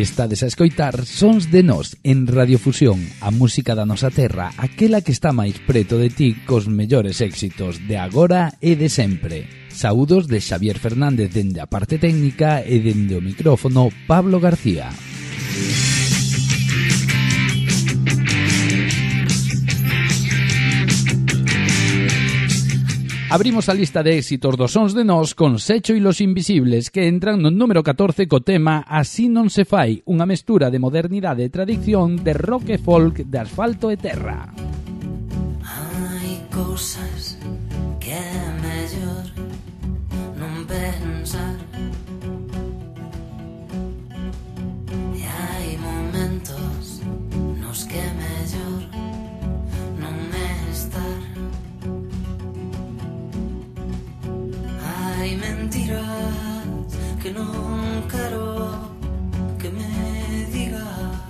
Estades a escoitar Sons de Nós en Radiofusión, a música da nosa terra, aquela que está máis preto de ti cos mellores éxitos de agora e de sempre. Saúdos de Xavier Fernández dende a parte técnica e dende o micrófono Pablo García. Música Abrimos a lista de éxitos dos sons de nós con Secho e Los Invisibles que entran no número 14 co tema Así non se fai, unha mestura de modernidade e tradición de rock e folk de asfalto e terra. Hai cousas que é mellor non pensar Hay mentiras que no quiero que me digas.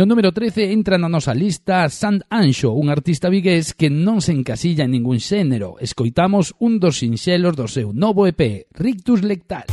No número 13 entra na nosa lista Sand Anxo, un artista vigués que non se encasilla en ningún xénero. Escoitamos un dos sinxelos do seu novo EP, Rictus Lectal.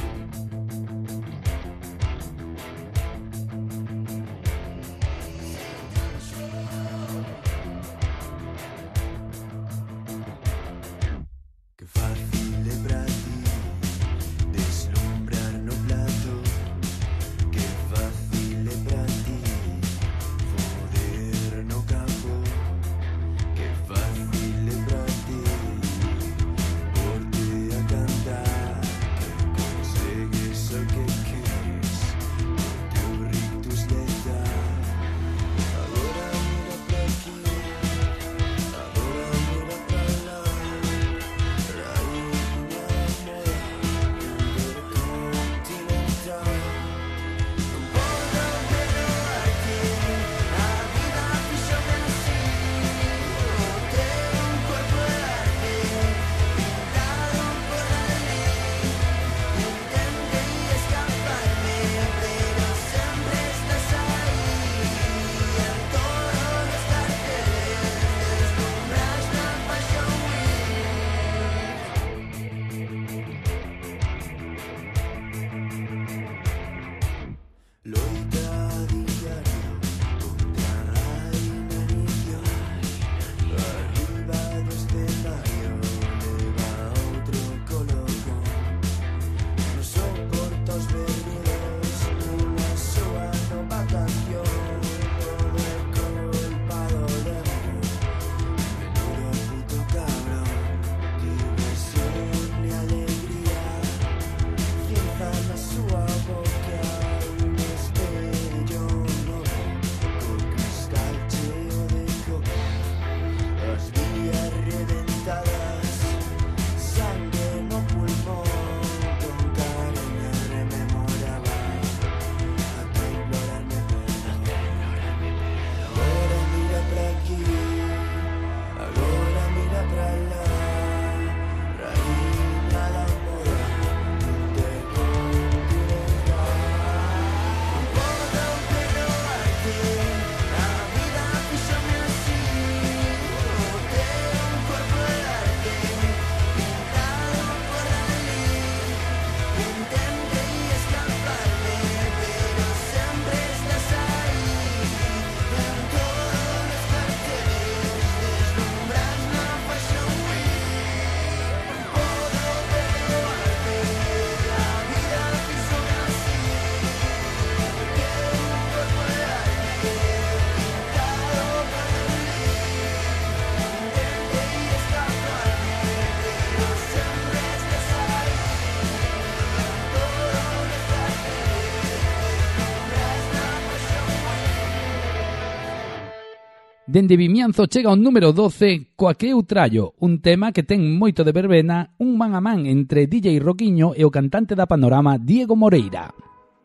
Dende Vimianzo chega o número 12 coa que eu trallo un tema que ten moito de verbena, un man a man entre DJ Roquiño e o cantante da Panorama Diego Moreira.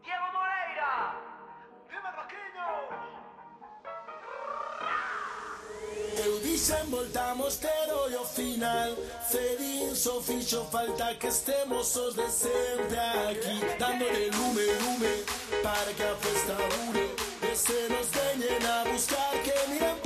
Diego Moreira! Dime Roquiño! Eu dixen voltamos pero o final Ferín so fixo falta que estemos os de sempre aquí Dándole lume, lume para que a festa dure Que se nos veñen a buscar que miren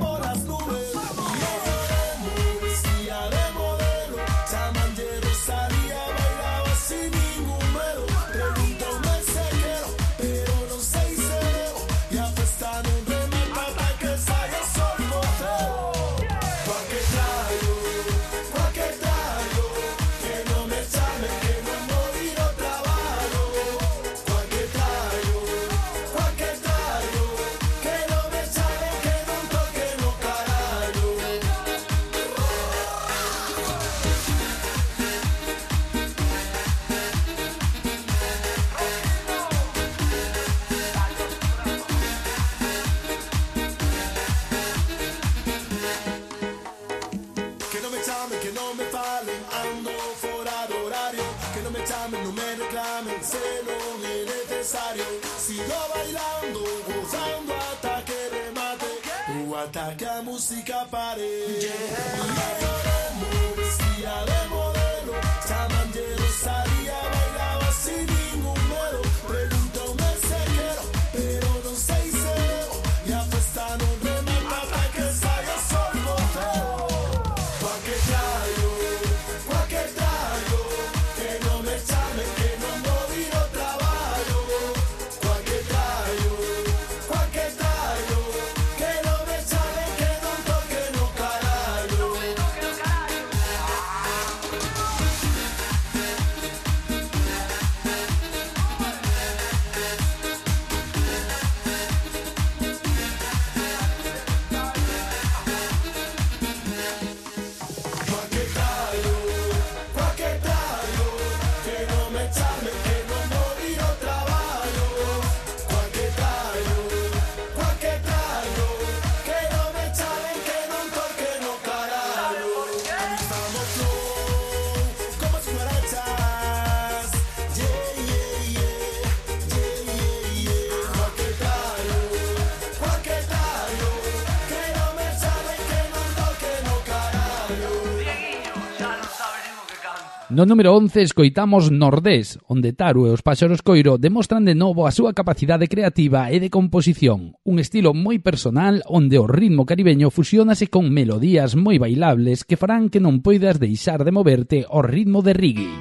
No número 11 escoitamos Nordés, onde Taru e os Páxaros Coiro demostran de novo a súa capacidade creativa e de composición, un estilo moi personal onde o ritmo caribeño fusionase con melodías moi bailables que farán que non poidas deixar de moverte ao ritmo de reggae.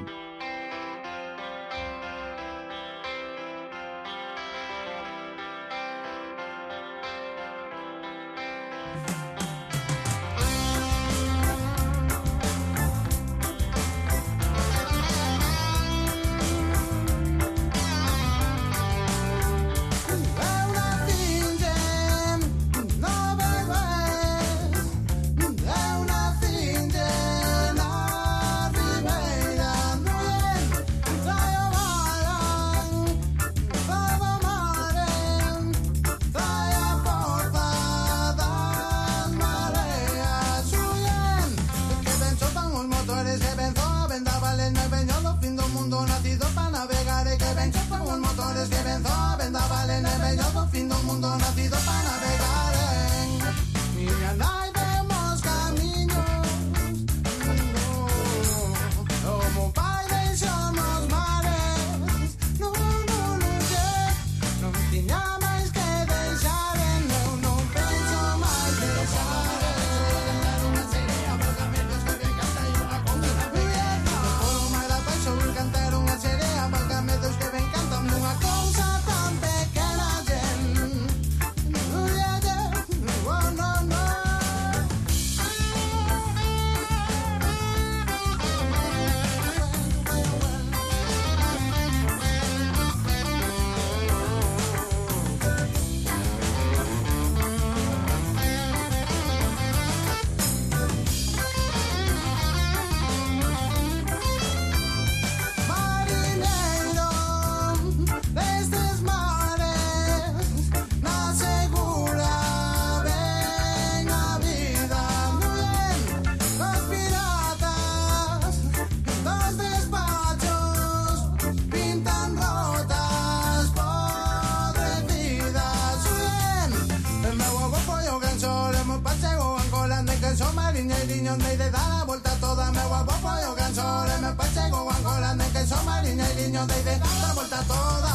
me de dar la vuelta toda, me guapo pollo cansore, me pache con guancola, de queso mariña y niño de dar la vuelta toda.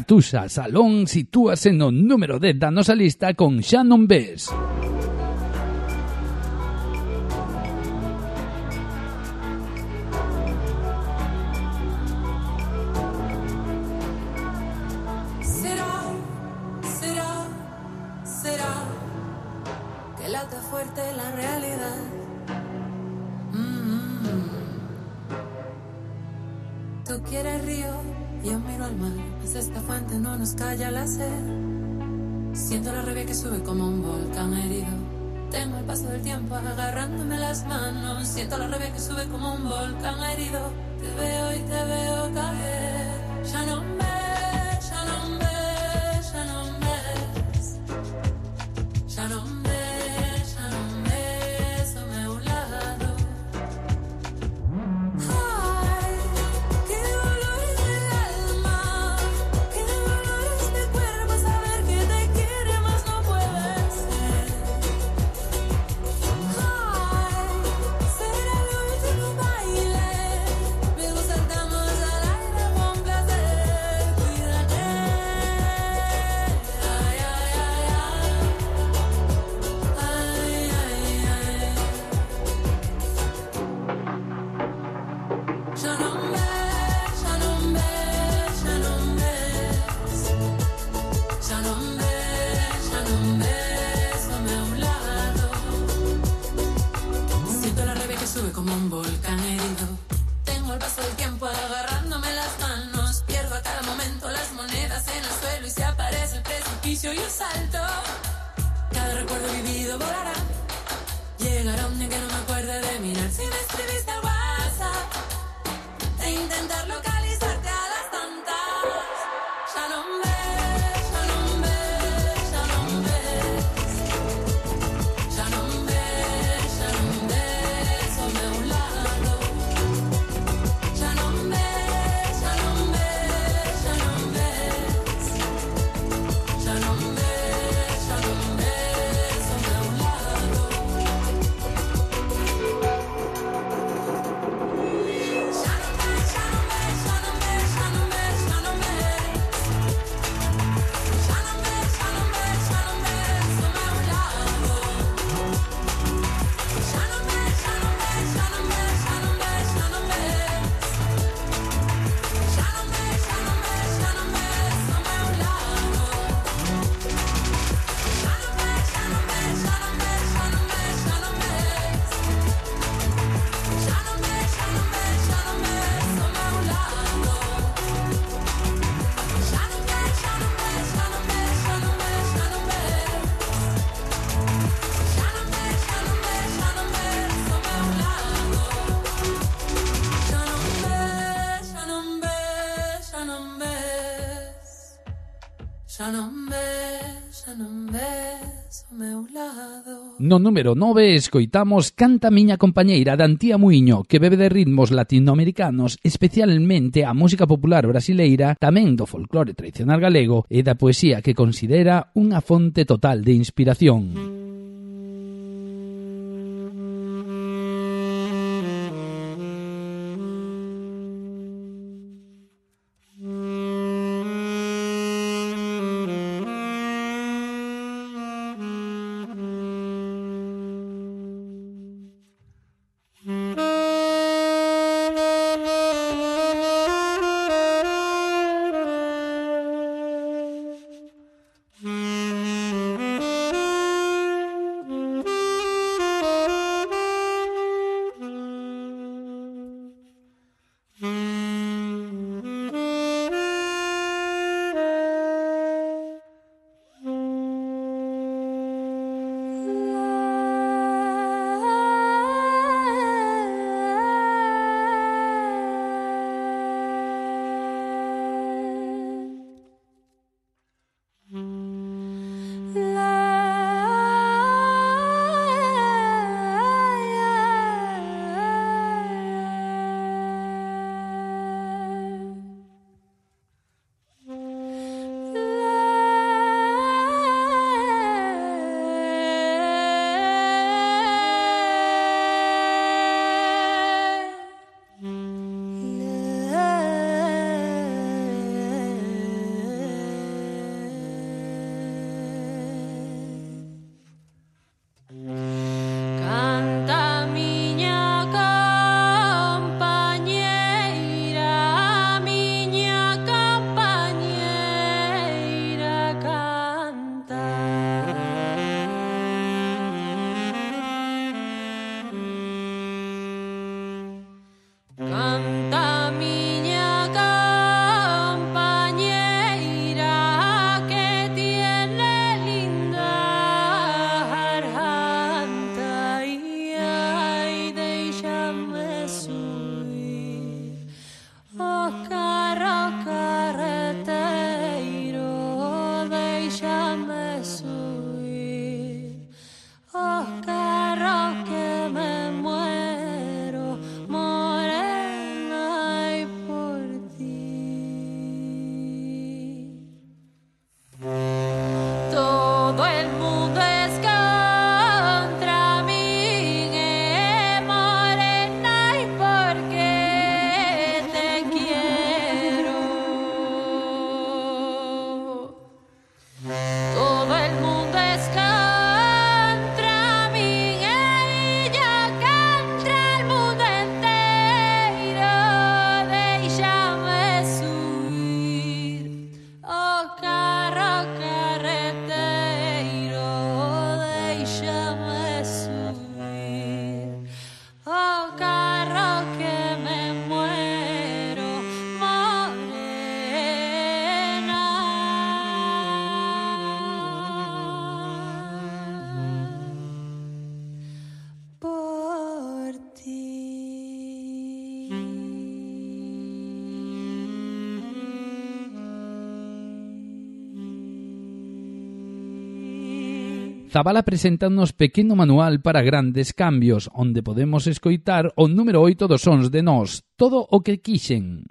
Catusa Salón sitúase no número de da nosa lista con Shannon Bess. tú quieres río. Yo miro al mar, pues esta fuente no nos calla la sed. Siento la rabia que sube como un volcán herido. Tengo el paso del tiempo agarrándome las manos. Siento la rabia que sube como un volcán herido. Te veo y te veo caer. Ya no No número 9 escoitamos Canta miña compañeira Dantía Muiño, que bebe de ritmos latinoamericanos, especialmente a música popular brasileira, tamén do folclore tradicional galego e da poesía que considera unha fonte total de inspiración. Zabala un pequeno manual para grandes cambios, onde podemos escoitar o número 8 dos sons de nós, todo o que quixen.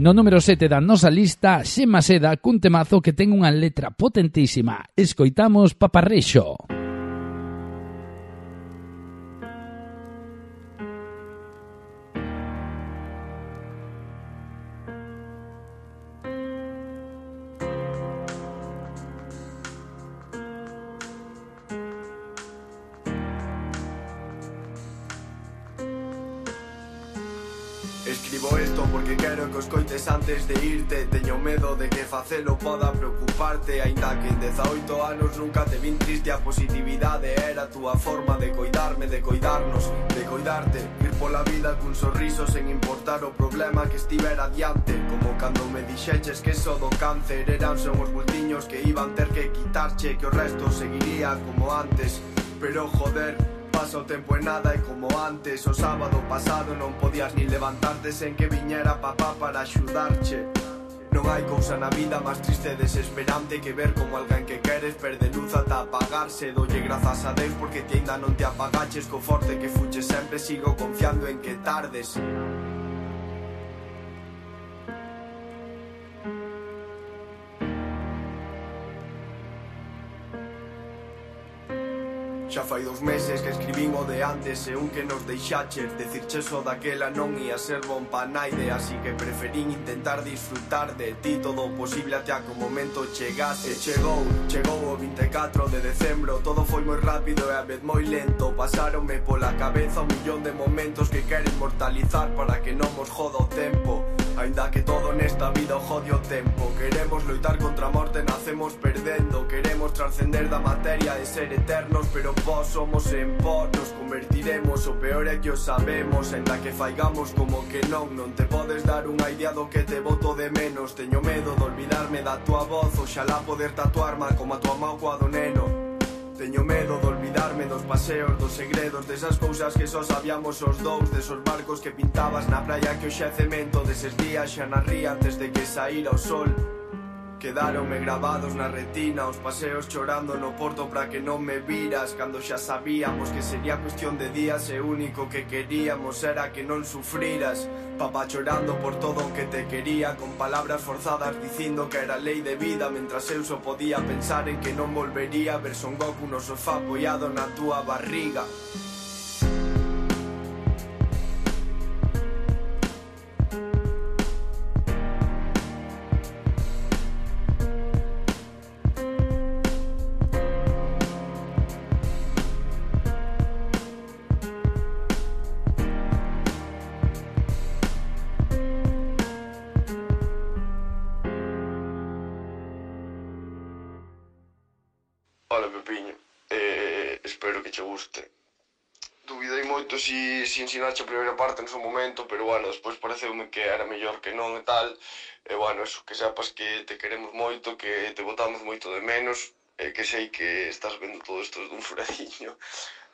No número 7 da nosa lista, Xema Seda cun temazo que ten unha letra potentísima. Escoitamos Paparrexo. Paparreixo. antes de irte Teño medo de que facelo poda preocuparte Ainda que en 18 anos nunca te vin triste A positividade era a túa forma de coidarme, de coidarnos, de coidarte. Ir pola vida cun sorriso sen importar o problema que estivera diante. Como cando me dixeches que só do cáncer eran son os bultiños que iban ter que quitarche Que o resto seguiría como antes. Pero joder, Pasa o tempo e nada e como antes O sábado pasado non podías ni levantarte Sen que viñera papá para axudarche Non hai cousa na vida máis triste e desesperante que ver como alguén que queres perde luz ata apagarse. Dolle grazas a Deus porque ti ainda non te apagaches Co forte que fuches sempre sigo confiando en que tardes. meses que escribín o de antes e un que nos deixaches. Decirche so daquela non ia ser bon pa naide Así que preferín intentar disfrutar de ti. Todo o posible até que o momento chegase E chegou, chegou o 24 de decembro. Todo foi moi rápido e a vez moi lento. Pasáronme pola cabeza un millón de momentos que queren mortalizar para que non mos joda o tempo. Ainda que todo nesta vida o jode o tempo. Queremos loitar contra a morte, nacemos perdendo. Queremos trascender da materia e ser eternos Pero vos somos en vos, nos convertiremos O peor é que o sabemos, ainda que faigamos como que non Non te podes dar unha idea do que te voto de menos. Teño medo de olvidarme da tua voz. Oxalá poder tatuarma como a tua mão coa do neno. Teño medo de acordarme dos paseos, dos segredos Desas cousas que só sabíamos os dous Desos barcos que pintabas na praia que hoxe é cemento Deses días xa na ría antes de que saíra o sol. Quedaronme grabados na retina Os paseos chorando no porto para que non me viras Cando xa sabíamos que sería cuestión de días E único que queríamos era que non sufriras. Papá chorando por todo o que te quería Con palabras forzadas dicindo que era lei de vida Mentras eu só podía pensar en que non volvería Ver Son Goku no sofá apoiado na túa barriga. coincidaxe a primeira parte en su momento, pero bueno, despois pareceume que era mellor que non e tal. E bueno, eso, que sepas que te queremos moito, que te botamos moito de menos, e que sei que estás vendo todo isto dun furadiño.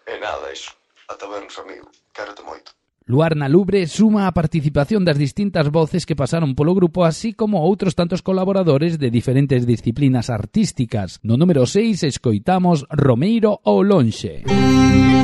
E nada, iso. Ata vernos, amigo. Quérete moito. Luarna Lubre suma a participación das distintas voces que pasaron polo grupo así como outros tantos colaboradores de diferentes disciplinas artísticas. No número 6 escoitamos Romeiro ou Lonxe. Música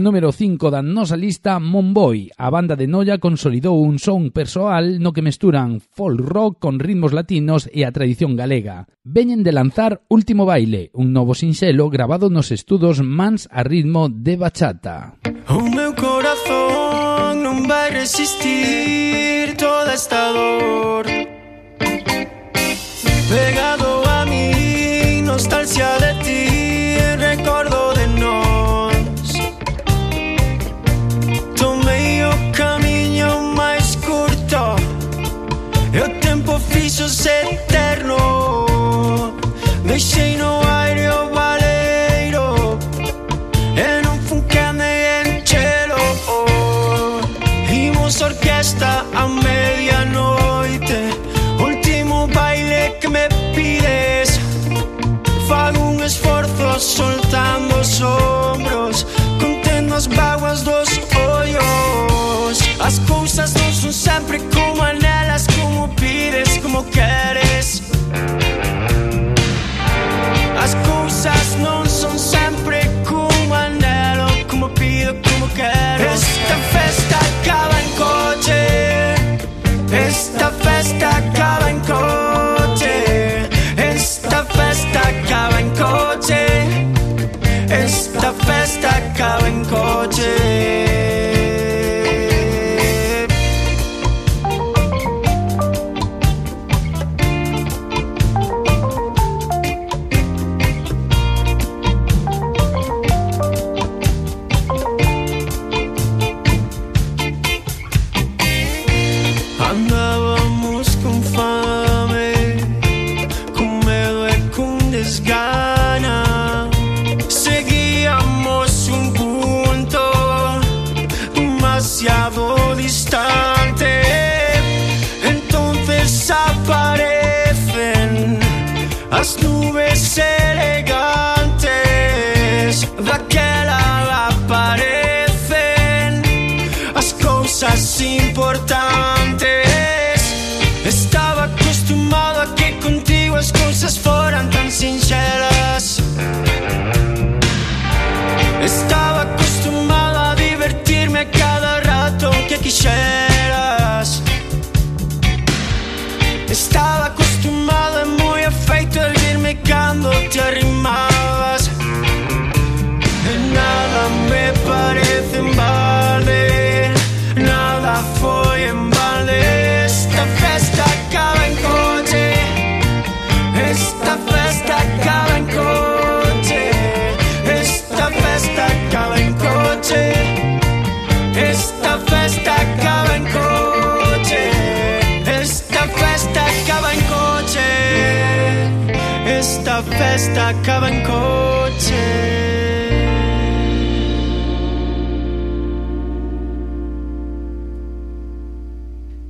No número 5 da nosa lista Monboy, a banda de Noia consolidou un son persoal no que mesturan folk rock con ritmos latinos e a tradición galega. Veñen de lanzar Último Baile, un novo sinxelo grabado nos estudos Mans a ritmo de bachata. O meu corazón non vai resistir toda esta dor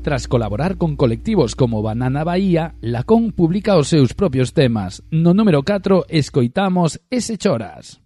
Tras colaborar con colectivos como Banana Bahía, Lacón publica os seus propios temas. No número 4 escoitamos Ese Choras.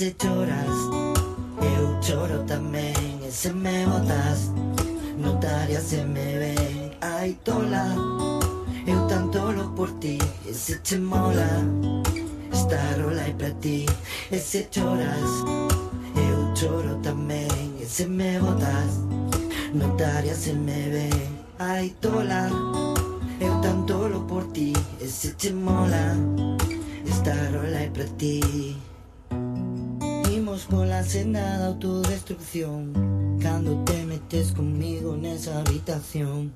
Se choras, eu choro tamén E se me botas, notaria se me ven Ai tola, eu tanto lo por ti E se mola, esta rola é pra ti E se choras, eu choro tamén E se me botas, notaria se me ven Ai tola, eu tanto lo por ti E se mola, esta rola é para ti hace nada autodestrucción. Cuando te metes conmigo en esa habitación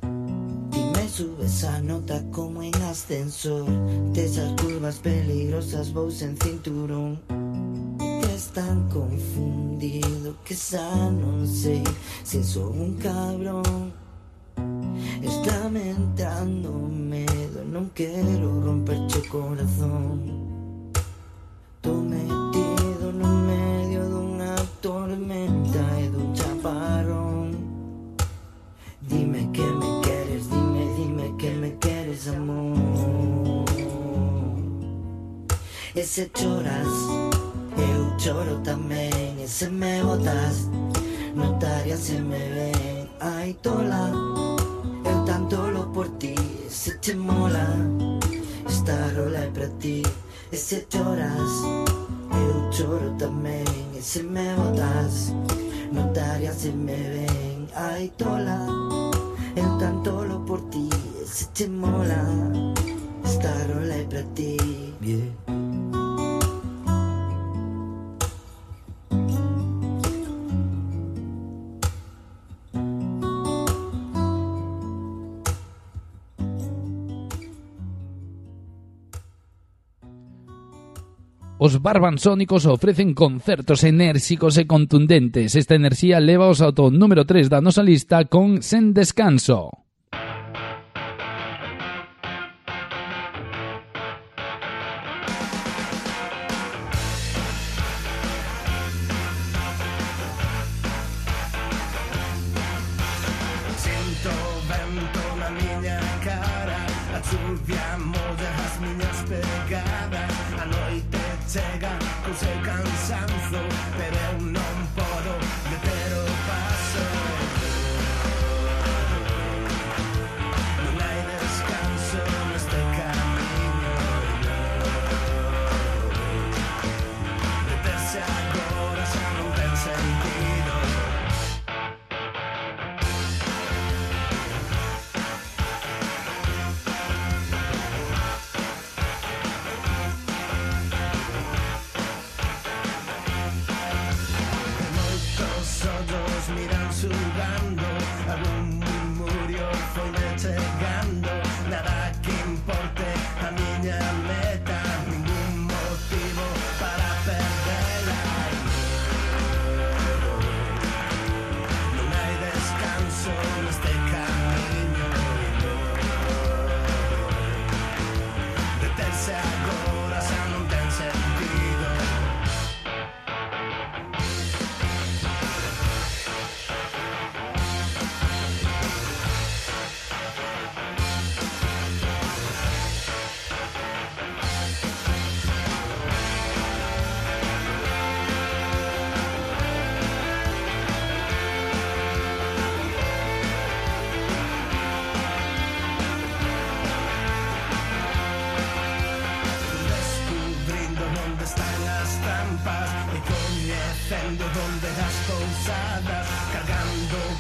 y me subes a nota como en ascensor, de esas curvas peligrosas, vos en cinturón. Estás tan confundido que ya no sé si soy un cabrón. Está mentándome, no quiero romper tu corazón. E se choras, eu choro tamén E se me botas, notaria se me ven. Ai tola, eu tanto lo por ti se te mola, esta rola é pra ti. E se choras, eu choro tamén E se me botas, notaria se me ven. Ai tola, eu tanto lo por ti se te mola, esta rola é pra ti. Yeah. Os barbansónicos ofrecen concertos enérxicos e contundentes. Esta enerxía levaos ao to número 3 da nosa lista con Sen Descanso.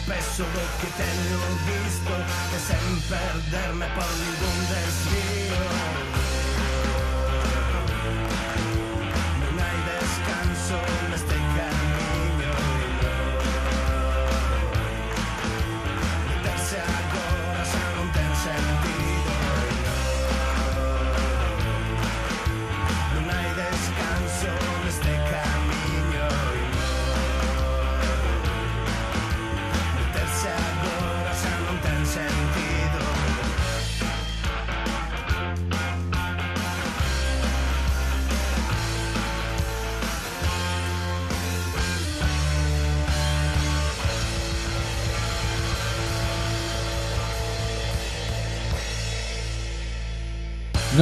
Spesso perché te ne ho visto E sempre perdermi parli d'un destino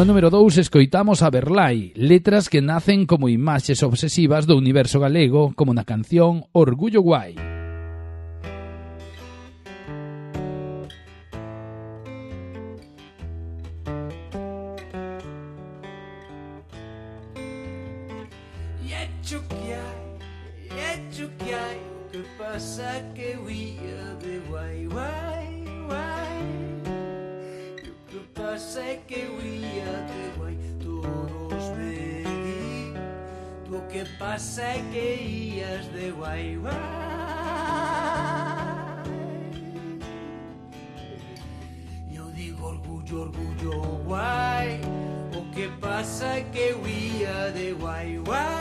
No número 2 escoitamos a Berlai, letras que nacen como imaxes obsesivas do universo galego, como na canción Orgullo Guai. Que pasa que huía de guay, guay, guay nunca sé que huía de guay todos me di tú que pasa que ías de guay guay. Yo digo orgullo orgullo guay. O que pasa que huía de guay guay.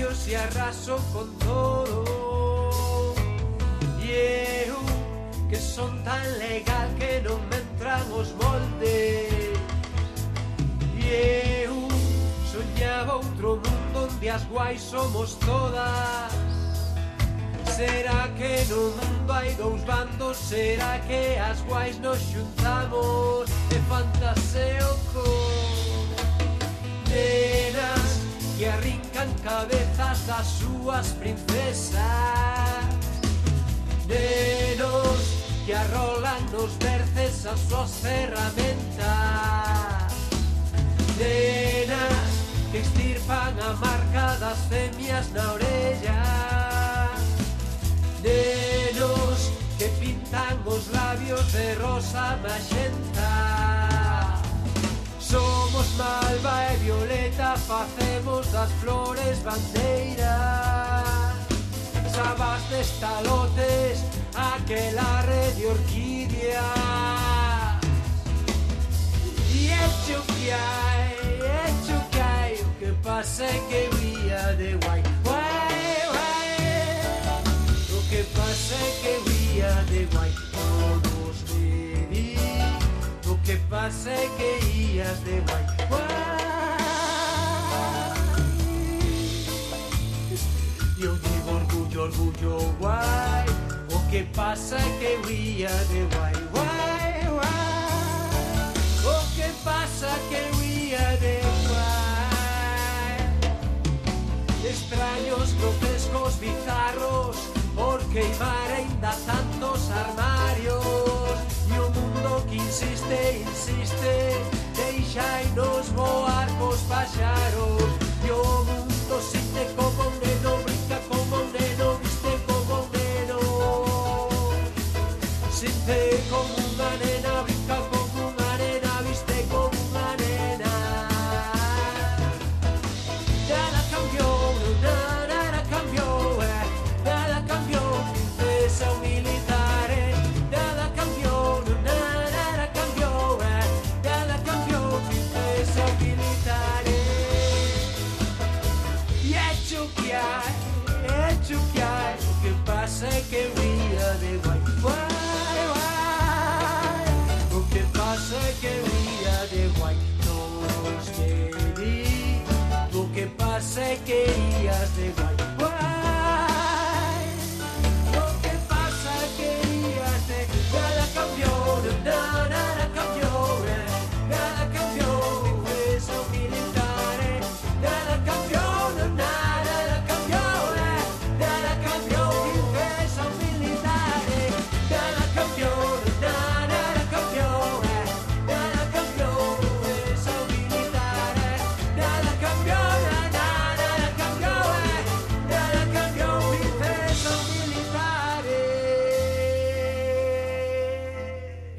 sitios e arraso con todo E eu que son tan legal que non me entran os moldes E eu soñaba outro mundo onde as guais somos todas Será que no mundo hai dous bandos? Será que as guais nos xuntamos? E fantaseo con... De que arrincan cabezas das súas princesas. Nenos que arrolan nos berces as súas ferramentas Nenas que extirpan a marca das femias na orella. Nenos que pintan os labios de rosa magenta. Somos malva e violeta faceta das flores bandeiras. Sabas de estalotes, aquelarre de orquídeas E eche que hai, eche o que hai O que pasa é que vía de guai, guai, guai O que pasa é que vía de guai Todos me di O que pasa é que ías de guai, guai orgullo, guay. ¿O qué pasa que huía de guay, guay, guay? ¿O qué pasa que huía de guay? Extraños, grotescos, bizarros, porque Ibarra inda tantos armarios. Y un mundo que insiste, insiste, deixai nos voar cos paxaros. E mundo take over.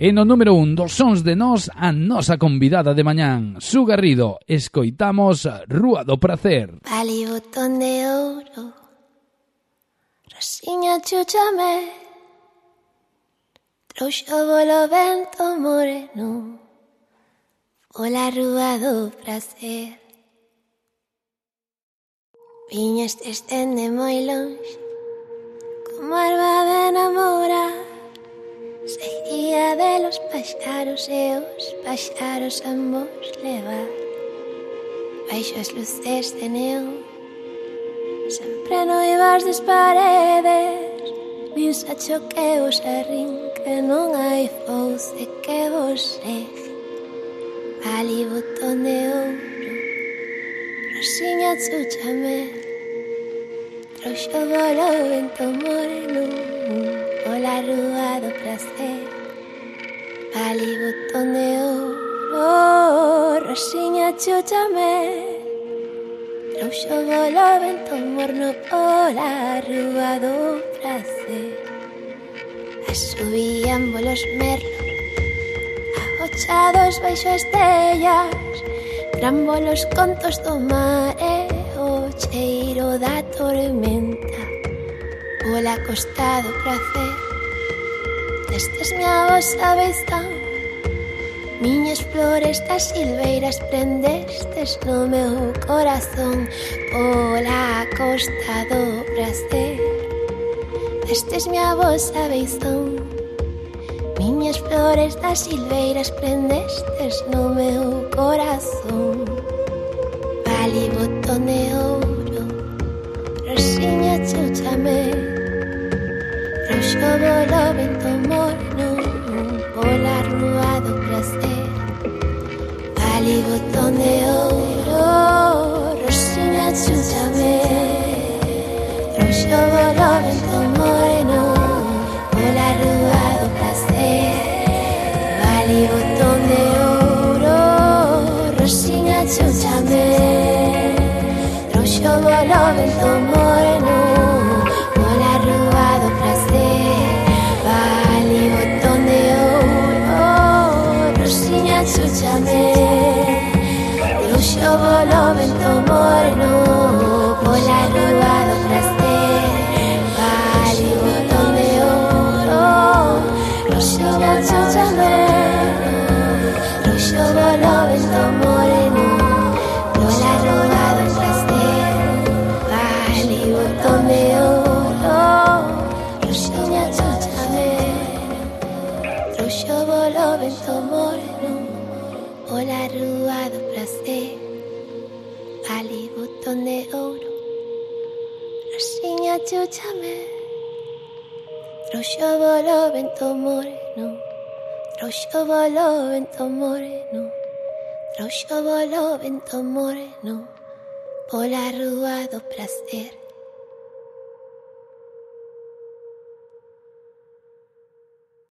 E no número un dos sons de nós a nosa convidada de mañán, Su Garrido, escoitamos Rúa do Prazer. Vale botón de ouro, rosiña chuchame, trouxo bolo vento moreno, pola rúa do prazer. Viñas estende moi longe, como erva de namorar, Paxaros e os paxaros ambos levar Baixo as luces de neón Sempre noivas das paredes Nin sacho que vos arrin Que non hai fouce que vos segue Ali botón de ouro Rosiña chúchame Trouxo bolo vento moreno Pola rúa do prazer Pali botón de oro Rosiña chuchame Trouxo bolo vento morno Ola rúa do prazer Asubían bolos merlo Agochados baixo as tellas Trambolos contos do mar E o cheiro da tormenta. Pola costa do prazer Esta esmia vosa besta Miñas florestas silveiras prendestes no meu corazón. Pola costa do prazer Esta esmia vosa beizón Miñas florestas silveiras prendestes no meu corazón. Vali botón de ouro Rosiña cheu chamei Roxo bolo vento tomou vento moreno, troscia volò vento moreno, troscia volò vento moreno, por la rua do prazer.